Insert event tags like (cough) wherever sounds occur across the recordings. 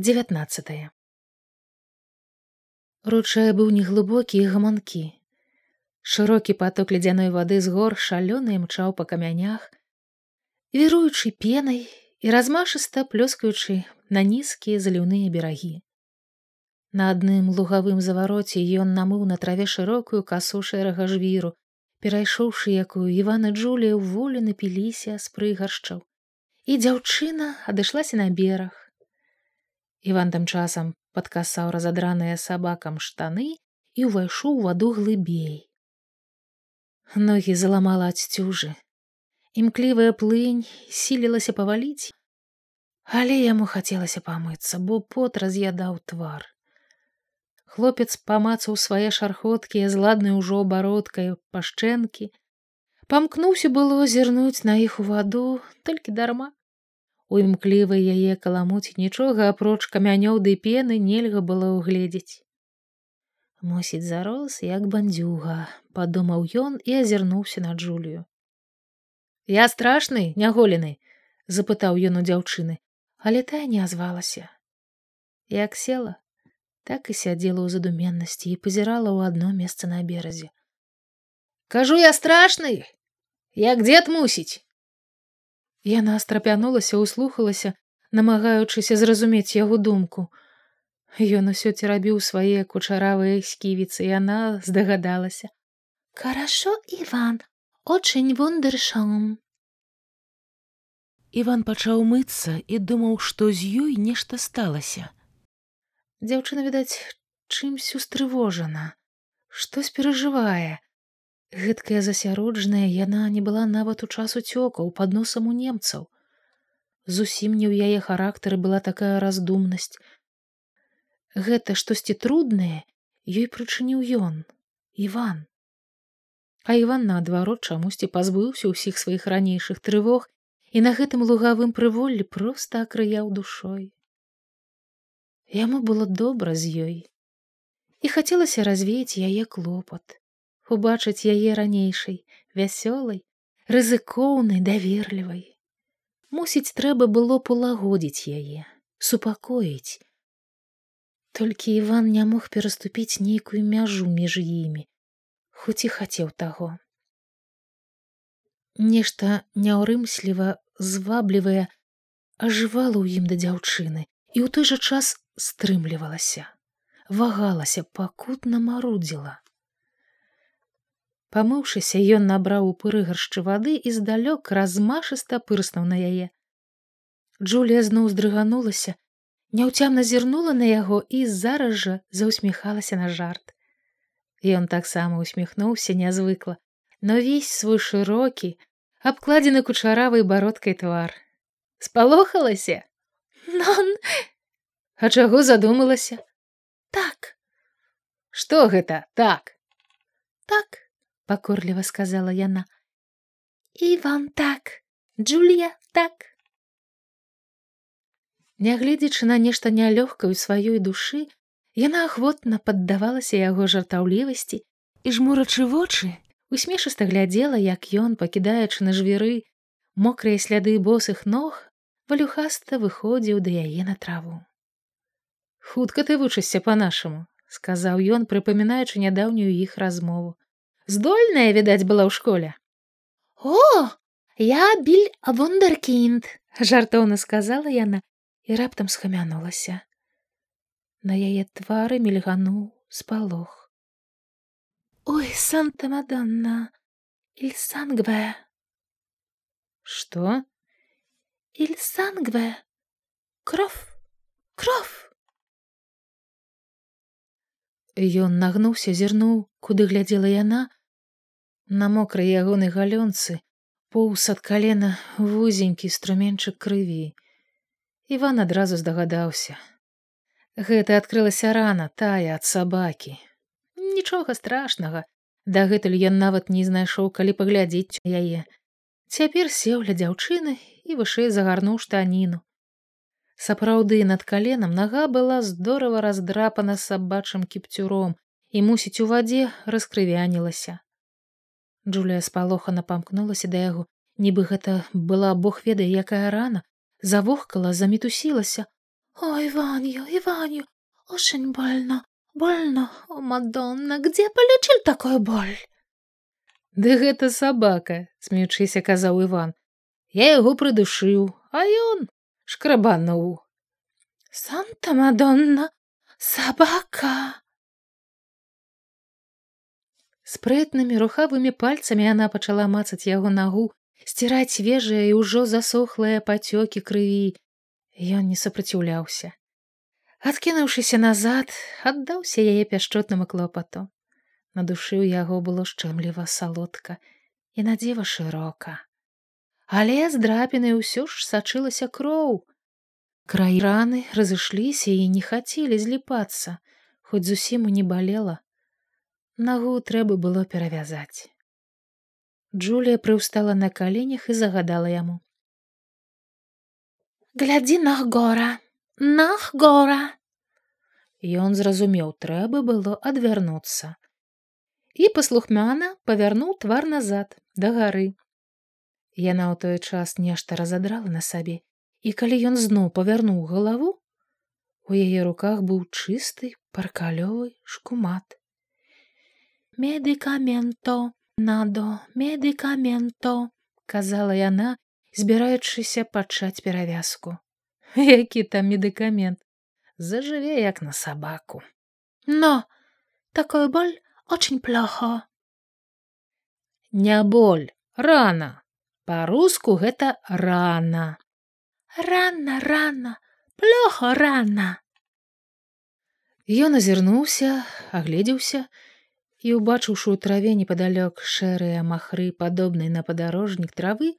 19 ручай быў неглыбокі і гаманкі шырокі поток ледзяной вады з гор шалёны імчаў па камянях віруючы пенай і размашыста плёскаючы на нізкія заліўныя берагі на адным лугавым завароце ён намыў на траве шырокую касу шэрага жвіру перайшоўшы якую івана джулія ў волі напіліся з прыгаршчаў і дзяўчына адышлася на бераг Іван тым часам падкасаў разадраныя сабакам штаны і ўвайшоў ваду глыбей. Ногі заламала ад сцюжы. Імклівая плынь сілілася паваліць, але яму хацелася памыцца, бо пот раз'ядаў твар. Хлопец памацаў свае шархоткі з ладнай ужо абародкай пашчэнкі, памкнуўся было зірнуць на іх у ваду толькі дарма У імклівай яе каламуць нічога апроч камянёў ды пены нельга было ўгледзець. Мусіць зарос як бандзюга, падумаў ён і азірнуўся на Джулію. Я страшны, няголены, запытаў ён у дзяўчыны, але тая не азвалася. Як села, так і сядзела ў задуменнасці і пазірала ў адно месца на беразе. Кажу я страшны, як дзед мусіць, Яна страпянулася, услухалася, намагаючыся зразумець яго думку. Ён усё ці рабіў свае кучаравыя сківіцы, яна здагадалася. Карашо Іван, очень вундершам. Іван пачаў мыцца і думаў, што з ёй нешта сталася. Дзяўчына, відаць, чымсь устрывожана, штось перажывае, Гэткая засяроджная яна не была нават у час уцёкаў пад носам у немцаў. Зусім не ў яе характары была такая раздумнасць. Гэта штосьці труднае ёй прычыніў ён Іван. А Іван наадварот чамусьці пазбыўся ўсіх сваіх ранейшых трывог і на гэтым лугавым прыволлі проста акрыяў душой. Яму было добра з ёй і хацелася развеяць яе клопат убачыць яе ранейшай вясёлай рызыкоўнай даверлівай. Мусіць трэба было палагодзіць яе супакоіць. Толькі іван не мог пераступіць нейкую мяжу між імі хоць і хацеў таго. Нешта няўрымсліва зваблівае ажывала ў ім да дзяўчыны і ў той жа час стрымлівалася вагалася пакутна марудзіла Памыўшыся, ён набраў у пырыгаршчы вады і здалёк размашыста пырснуў на яе. Джулія зноў здрыганулася, няўцямна зірнула на яго і зараз жа заўсміхалася на жарт. Ён таксама усміхнуўся нязвыкла, но весь свой шырокі, абкладзены кучаравай бародкай твар. спалохалася Нон... А чаго задумалася так что гэта так так пакорліва сказала яна і вам так Джулія так. Нягледзячы на нешта нялёгкаю сваёй душы яна ахвотна паддавалася яго жартаўлівасці і жмурачы вочы усмешыста глядзела як ён пакідаючы на жвіры мокрыя сляды босых ног валюхаста выходзіў да яе на траву хутка ты вучышся по-нашаму сказаў ён прыпамінаючы нядаўнюю іх размову здольная відаць была ў школе о я біль абундеркінд жартоўна сказала яна і раптам схамянулася на яе твары мільгануў спалох ой санта мадонна иль сангве что иль сангве кров кров Ён нагнуўся, зірнуў, куды глядзела яна. На мокрай ягонай галёнцы поўз ад калена вузенькі струменчык крыві. Іван адразу здагадаўся. Гэта адкрылася рана тая ад сабакі. Нічога страшнага, дагэтуль ён нават не знайшоў, калі паглядзець яе. Цяпер сеў ля дзяўчыны і вышэй загарнуў штаніну. Сапраўды над каленам нага была здорава раздрапана сабачым кіпцюром і мусіць у вадзе раскрывянілася. Джулія спалохана памкнулася да яго, нібы гэта была бог ведае якая рана, завохкала, замітусілася. Ой, Иванью, Иванью, очень больно, больно, о, Мадонна, где полечил такой боль? Ды гэта сабака, смеючыся казаў Іван. Я яго прыдушыў, а ён шкрабануў. Санта Мадонна, сабака. Спрытнымі рухавымі пальцамі яна пачала мацаць яго нагу, сціраць свежыя і ўжо засохлыя пацёкі крыві. Ён не супраціўляўся. Адкінуўшыся назад, аддаўся яе пяшчотнаму клопату. На душы ў яго было шчэмліва салодка і надзіва шырока. Але з драпіны ўсё ж сачылася кроў. Край раны разышліся і не хацелі зліпацца, хоць зусім і не балела. Нагу трэба было перавязаць. Джулія прыўстала на каленях і загадала яму. Глядзі нах гора, нах гора. Ён зразумеў, трэба было адвярнуцца і паслухмяна павярнуў твар назад да гары. Яна ў той час нешта разадрала на сабе, і калі ён зноў павярнуў галаву, у яе руках быў чысты паркалёвы шкумат. Медыкаменто, надо, медыкаменто, казала яна, збіраючыся пачаць перавязку. (laughs) Які там медыкамент зажыве як на сабаку. Но такой боль очень плохо. Не боль, рана. Па-руску гэта рана. Рана, рана, плохо рана. Ён азірнуўся, агледзеўся і, убачыўшы ў траве непадалёк шэрыя махры, падобнай на падарожнік травы,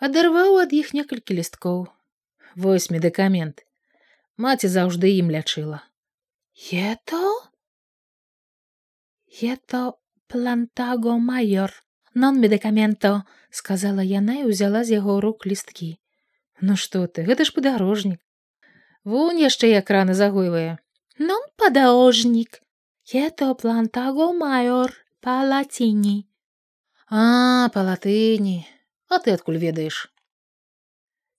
адарваў ад іх некалькі лісткоў. Вось медыкамент. Маці заўжды ім лячыла. Ето? «Это плантаго майор, нон медыкаменто», — сказала яна і ўзяла з яго рук лісткі. «Ну што ты, гэта ж падарожнік. Вунь яшчэ як раны загойвае. Нон падарожнік. Это плантаго майор па лаціні». «А, па латыні. А ты адкуль ведаеш?»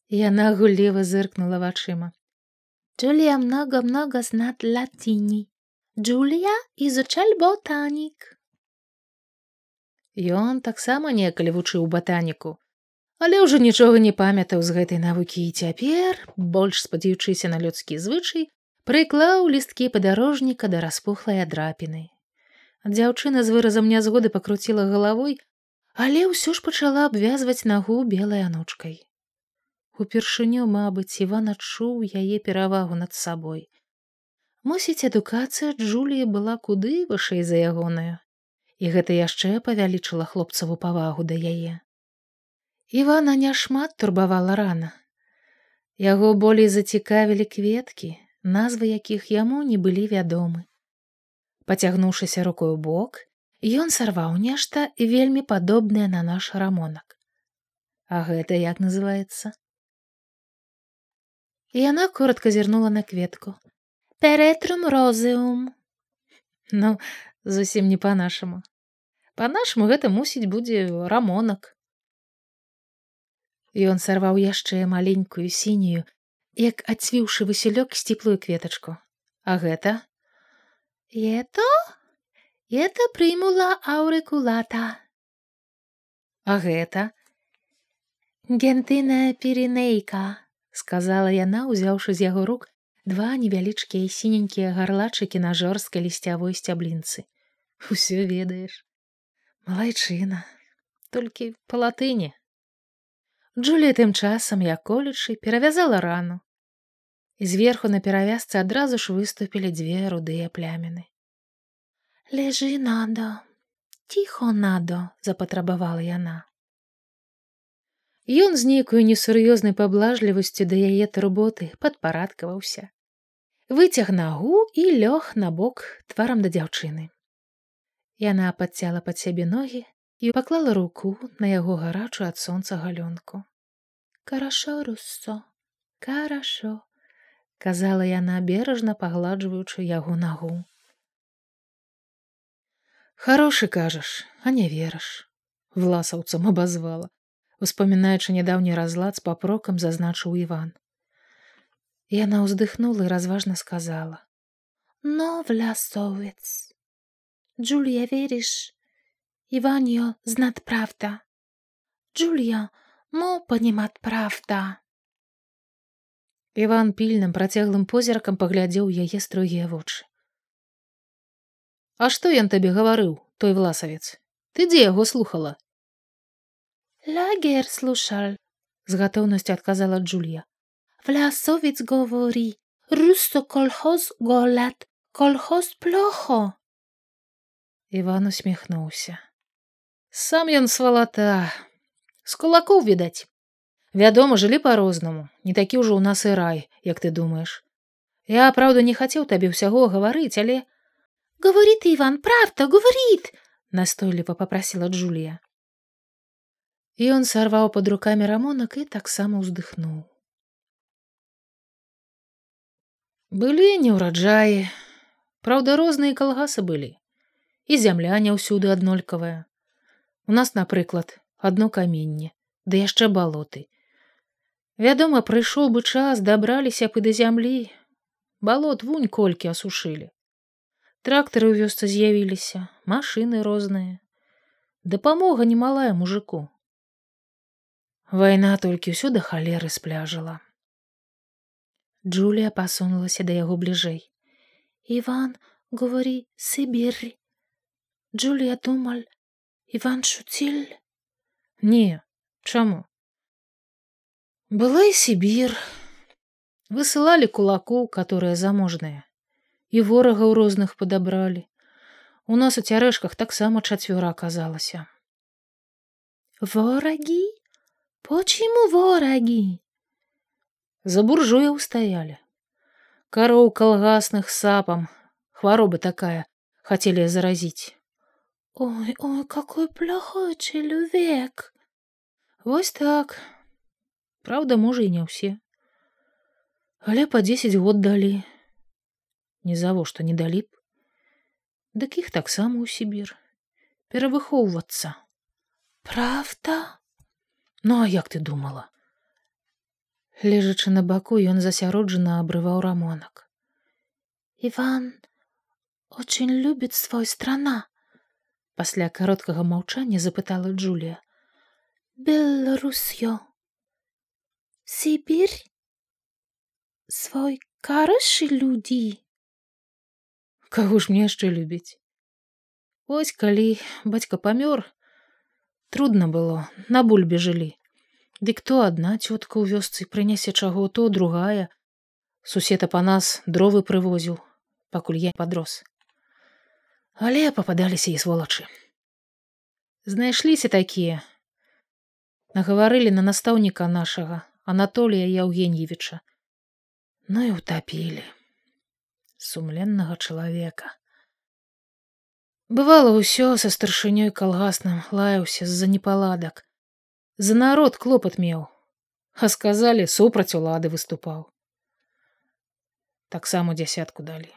Яна гулліва зыркнула вачыма. «Джулия много-много знат латыни», Джулія ізучаль ботанік. Ён таксама некалі вучыў батаніку, але ўжо нічога не памятаў з гэтай навукі і цяпер, больш спадзяючыся на людскі звычай, прыклаў лісткі падарожніка да распухлай адрапіны. Дзяўчына з выразам нязгоды пакруціла галавой, але ўсё ж пачала абвязваць нагу белай анучкай. Упершыню, мабыць, Іван адчуў яе перавагу над сабой. Мусіць, адукацыя Джуліі была куды вышэй за ягоную, і гэта яшчэ павялічыла хлопцаву павагу да яе. Івана няшмат турбавала рана. Яго болей зацікавілі кветкі, назвы якіх яму не былі вядомы. Пацягнуўшыся рукой у бок, ён сарваў нешта вельмі падобнае на наш рамонак. А гэта як называется? І яна коротко зірнула на кветку. Перетрум розеум. Ну, зусім не па-нашаму. Па-нашаму гэта мусіць будзе рамонак. Ён сарваў яшчэ маленькую сінюю, як адцвіўшы васілёк сціплую кветачку. А гэта? Это? Это прымула аўрыкулата. А гэта? Гентына перінейка, сказала яна, узяўшы з яго рук два невялічкія сіненькія гарлачыкі на жорсткай лісцявой сцяблінцы усё ведаеш малайчына толькі па латыні Джулія тым часам як колючы перавязала рану. І зверху на перавязцы адразу ж выступілі дзве рудыя пляміны лежы надо. Тихо надо запатрабавала яна Ён з нейкую несур'ёзнай паблажлівасцю да яе турботы падпарадкаваўся выцяг нагу і лёг на бок тварам да дзяўчыны. Яна падцяла пад сябе ногі і паклала руку на яго гарачую ад сонца галёнку. Карашо руссо, карашо, казала яна бережна пагладжваючы яго нагу. Харошы кажаш, а не вераш, власаўцам абазвала, успамінаючы нядаўні разлад з папрокам зазначыў Іван. Яна ўздыхнула і разважна сказала: « Но влясовец. Джулія верыш, Іванё знат правда. Джулія, мо панімат правда. Іван пільным працяглым позіркам паглядзеў яе строгія вочы. А што ён табе гаварыў, той власавец, ты дзе яго слухала? Лагер слушал, з гатоўнасцю адказала Джулія. Влясовец говори, руссо колхоз голад, колхоз плохо. Іван усміхнуўся. Сам ён свалата, з кулакоў відаць. Вядома, жылі па-рознаму, не такі ўжо ў нас і рай, як ты думаеш. Я праўда не хацеў табе ўсяго гаварыць, але говорит Іван правда говорит настойліва попрасіла Джулія. І ён сарваў пад рукамі рамонак і таксама ўздыхнуў. Былі неўраджаі, Праўда, розныя калгасы былі. І зямля не ўсюды аднолькавая. У нас, напрыклад, адно каменне, ды яшчэ балоты. Вядома, прыйшоў бы час, дабраліся б і да зямлі. Балот вунь колькі асушылі. Трактары ў вёсцы з'явіліся, машыны розныя. Дапамога немалая мужику. Вайна толькі ўсё да халеры спляжала. Джулія пасунулася да яго бліжэй. Іван говори Сибір. Джулія думаль, Іван шуціль? Не, чаму? Была і Сібір. Высылалі кулакоў, которые заможныя. І ворагаў розных падабралі. У нас у цярэшках таксама чацвёра аказалася. Ворагі? Почему ворагі? За буржуя ўстаялі. Кароў калгасных сапам, хвароба такая, хацелі заразіць. Ой, ой, какой плохой чалавек. Вось так, Праўда, можа і не ўсе. Але па дзесяць год далі. Не завошта не далі б. Дык іх таксама ў Сібір. Перавыхоўвацца. Правда? Ну а як ты думала? Лежачы на баку, ён засяроджана абрываў рамонак. Іван очень любіць свой страна. Пасля кароткага маўчання запытала Джулія. Беларусё. Сибір? Свой карышы людзі. Каго ж мне яшчэ любіць? Ось калі бацька памёр, трудно было, на бульбе жылі. Дык то адна цётка ў вёсцы прынясе чаго, то другая. Сусета па нас дровы прывозіў, пакуль я падрос. Але пападаліся і сволачы. Знайшліся такія. Нагаварылі на настаўніка нашага, Анатолія Яўгеньевича. Ну і ўтапілі сумленнага чалавека. Бывала ўсё са старшынёй калгасным лаяўся з-за непаладак. За народ клопат меў, а сказалі супраць улады выступаў. Таксама дзясятку далі.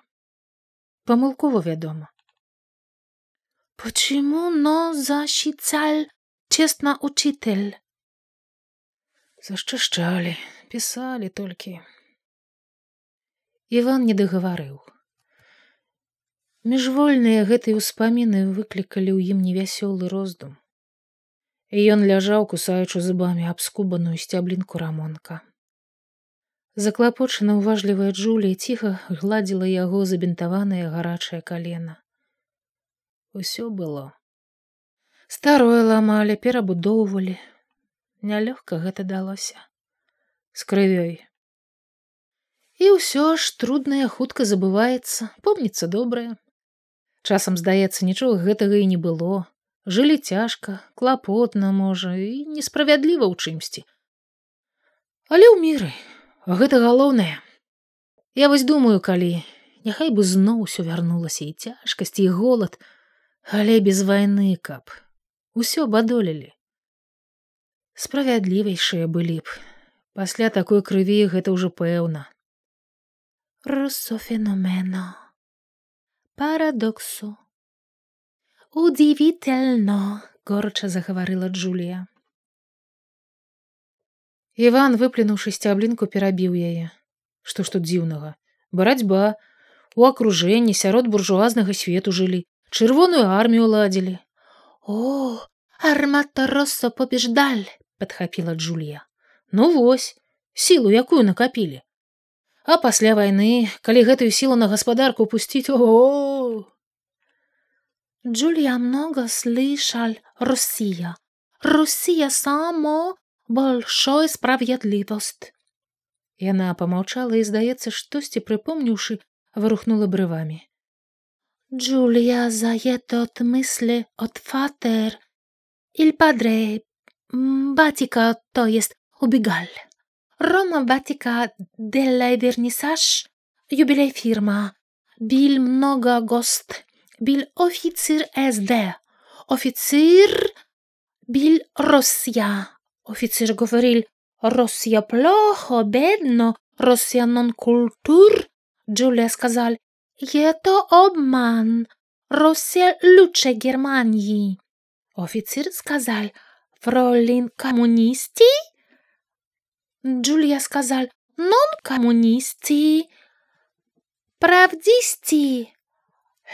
Памылкова вядома. Почему но защиталь честно учитель? Зашчышчалі, пісалі толькі. Іван не дагаварыў. Міжвольныя гэтыя ўспаміны выклікалі ў ім невясёлы роздум. І ён ляжаў, кусаючы зубамі абскубаную сцяблінку рамонка. Заклапочана ўважлівая Джулія ціха гладзіла яго забінтаванае гарачае калена. Усё было. Старое ламалі, перабудоўвалі, нялёгка гэта далося з крывёй і ўсё ж труднае хутка забываецца помніцца добрае часам здаецца нічога гэтага і не было. Жылі цяжка клапотна можа і несправядліва ў чымсьці але ў міры гэта галоўнае я вось думаю калі няхай бы зноў усё вярнулася і цяжкасці і голад але без вайны каб. Усё бадолелі справядлівейшыя былі б. Пасля такой крыві гэта ўжо пэўна. Руссофеномена парадоксу. Удивительно горача загаварыла Джулія Іван выплюнуўшы сцяблінку перабіў яе. Што ж тут дзіўнага? Барацьба. У акружэнні сярод буржуазнага свету жылі чырвоную армію ладзілі о армата росса побеждаль подхапіла джулія ну вось сілу якую накапілі а пасля вайны калі гэтую сілу на гаспадарку пусціць о джулія много слышаль россия россия само большой справядлівост яна помаўчала і здаецца штосьці прыпомніўшы вырухнула брывамі джулія за этот мысли от фатер иль падре батика то есть убегаль Рома Батика Делла Вернисаж, юбилей фирма. Бил много гост. Бил офицер СД. Офицер бил Россия. Офицер говорил Россия плохо, бедно, Россия нон культур. Джулия сказал, это обман. Россия лучше Германии. Офицер сказал, фролин коммунисти? Джулия сказал «Нон коммунисти». «Правдисти».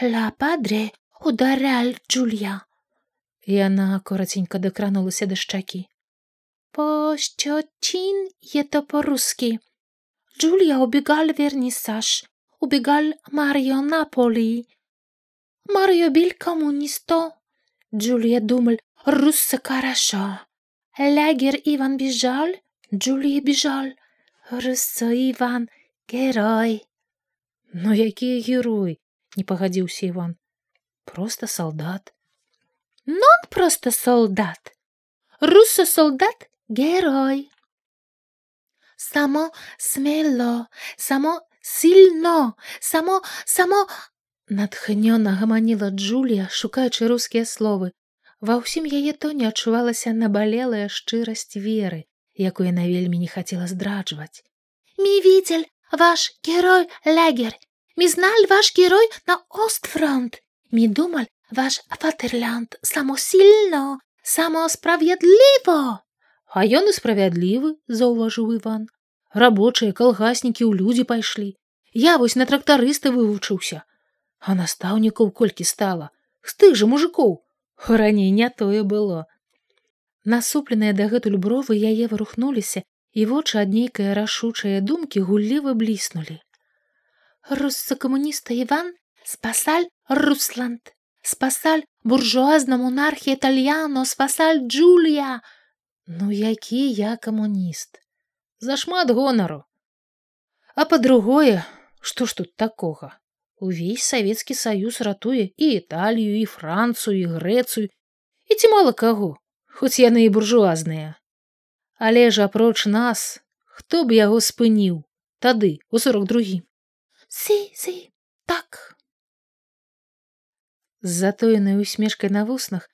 «Ла падре ударял Джулия». Яна коротенько докранулася до шчакі. «Пощочин это по-русски». Джулия убегал вернисаж. Убегал Марио Наполи. Марио бил коммунисто. Джулия думал, руссы хорошо. Лагер Иван бежал, Джулія біжаль, Рысо Іван, герой. Ну які герой, не пагадзіўся Іван. Просто солдат. Нон просто солдат. Руссо солдат, герой. Само смело, само сильно, само, само... Натхнёна гаманіла Джулія, шукаючы рускія словы. Ва ўсім яе тоне адчувалася набалелая шчырасць веры, якую яна вельмі не хацела здраджваць. Ми видел ваш герой легер. Ми знал ваш герой на Остфронт. Ми думал ваш Фатерлянд самосильно, самосправедливо. А ён і справядлівы, заўважыў Іван. Рабочыя калгаснікі ў людзі пайшлі. Я вось на трактарыста вывучыўся. А настаўнікаў колькі стала, з тых жа мужикоў. Раней не тое было. Насупленыя дагэтуль бровы яе варухнуліся, і вочы ад нейкай рашучыя думкі гулліва бліснулі. Руссакамуніста Іван спасаль Русланд, спасаль буржуазна монархія італьяно, спасаль Джулія. Ну які я камуніст, зашмат гонару. А па-другое, што ж тут такога? Увесь савецкі саюз ратуе і Італію, і Францыю, і Грэцыю, і ці мала каго хоць яны і буржуазныя. Але ж апроч нас, хто б яго спыніў тады у сорок другі сі сі так з затоенай усмешкай на вуснах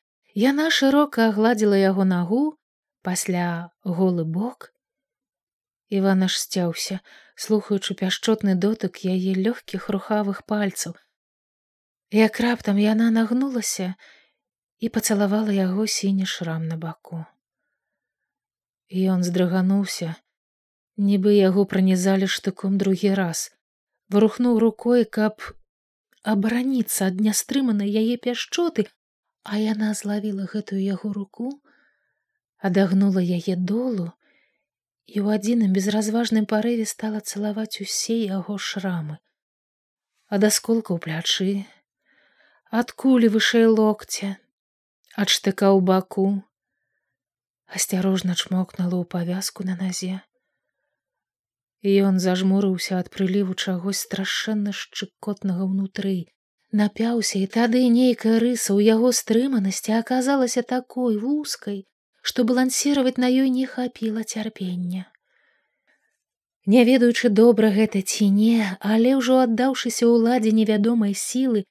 яна шырока агладзіла яго нагу пасля голы бок Іван аж сцяўся слухаючы пяшчотны дотык яе лёгкіх рухавых пальцаў. Як раптам яна нагнулася і пацалавала яго сіні шрам на баку. Ён здрыгануўся, нібы яго пранізалі штыком другі раз, варухнуў рукой, каб абараніцца ад нястрыманай яе пяшчоты, а яна злавіла гэтую яго руку, адагнула яе долу і ў адзіным безразважным парыве стала цалаваць усе яго шрамы. ад асколка ў плячы, адкулі вышэй локця, ад штыка ў баку асцярожна чмокнула ў павязку на назе ён зажмурыўся ад прыліву чагось страшэнна шчыкотнага ўнутры напяўся і тады нейкая рыса ў яго стрыманасці аказалася такой вузкай што балансировать на ёй не хапіла цярпення. Не ведаючы добра гэта ці не але ўжо аддаўшыся ўладзе невядомай сілы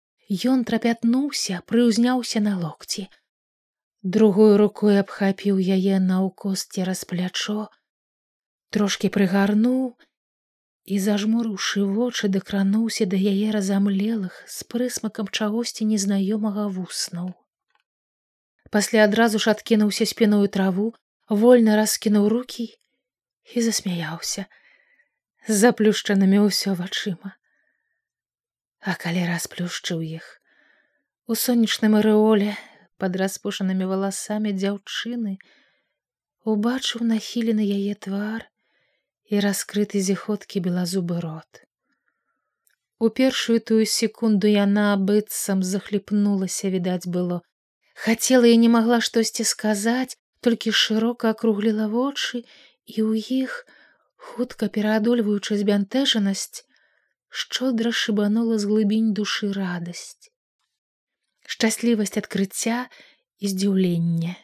ён трапятнуўся прыўзняўся на локці. Другой рукой абхапіў яе наўкос цераз плячо трошки прыгарнуў і зажмурыўшы вочы дакрануўся да яе разамлелых з прысмакам чагосьці незнаёмага вуснуў пасля адразу ж адкінуўся спіную траву вольна раскінуў руки і засмяяўся з заплюшчанымі ўсё вачыма. А калі расплюшчыў іх у сонечным арэоле пад распушанымі валасамі дзяўчыны убачыў нахілены яе твар і раскрыты зіхоткі белазубы рот. У першую тую секунду яна быццам захліпнулася відаць было хацела і не магла штосьці сказаць толькі шырока акругліла вочы і ў іх хутка пераадольваючы збянтэжанасць шчодра шыбанула з глыбінь душы радасць шчаслівасць адкрыцця і здзіўлення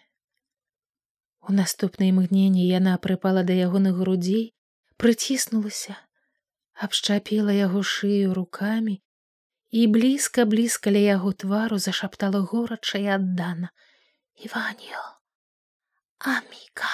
у наступнай імгненні яна прыпала да ягоных грудзей прыціснулася абшчапіла яго шыю рукамі і блізка блізка ля яго твару зашаптала горача і аддана. Іванію аміка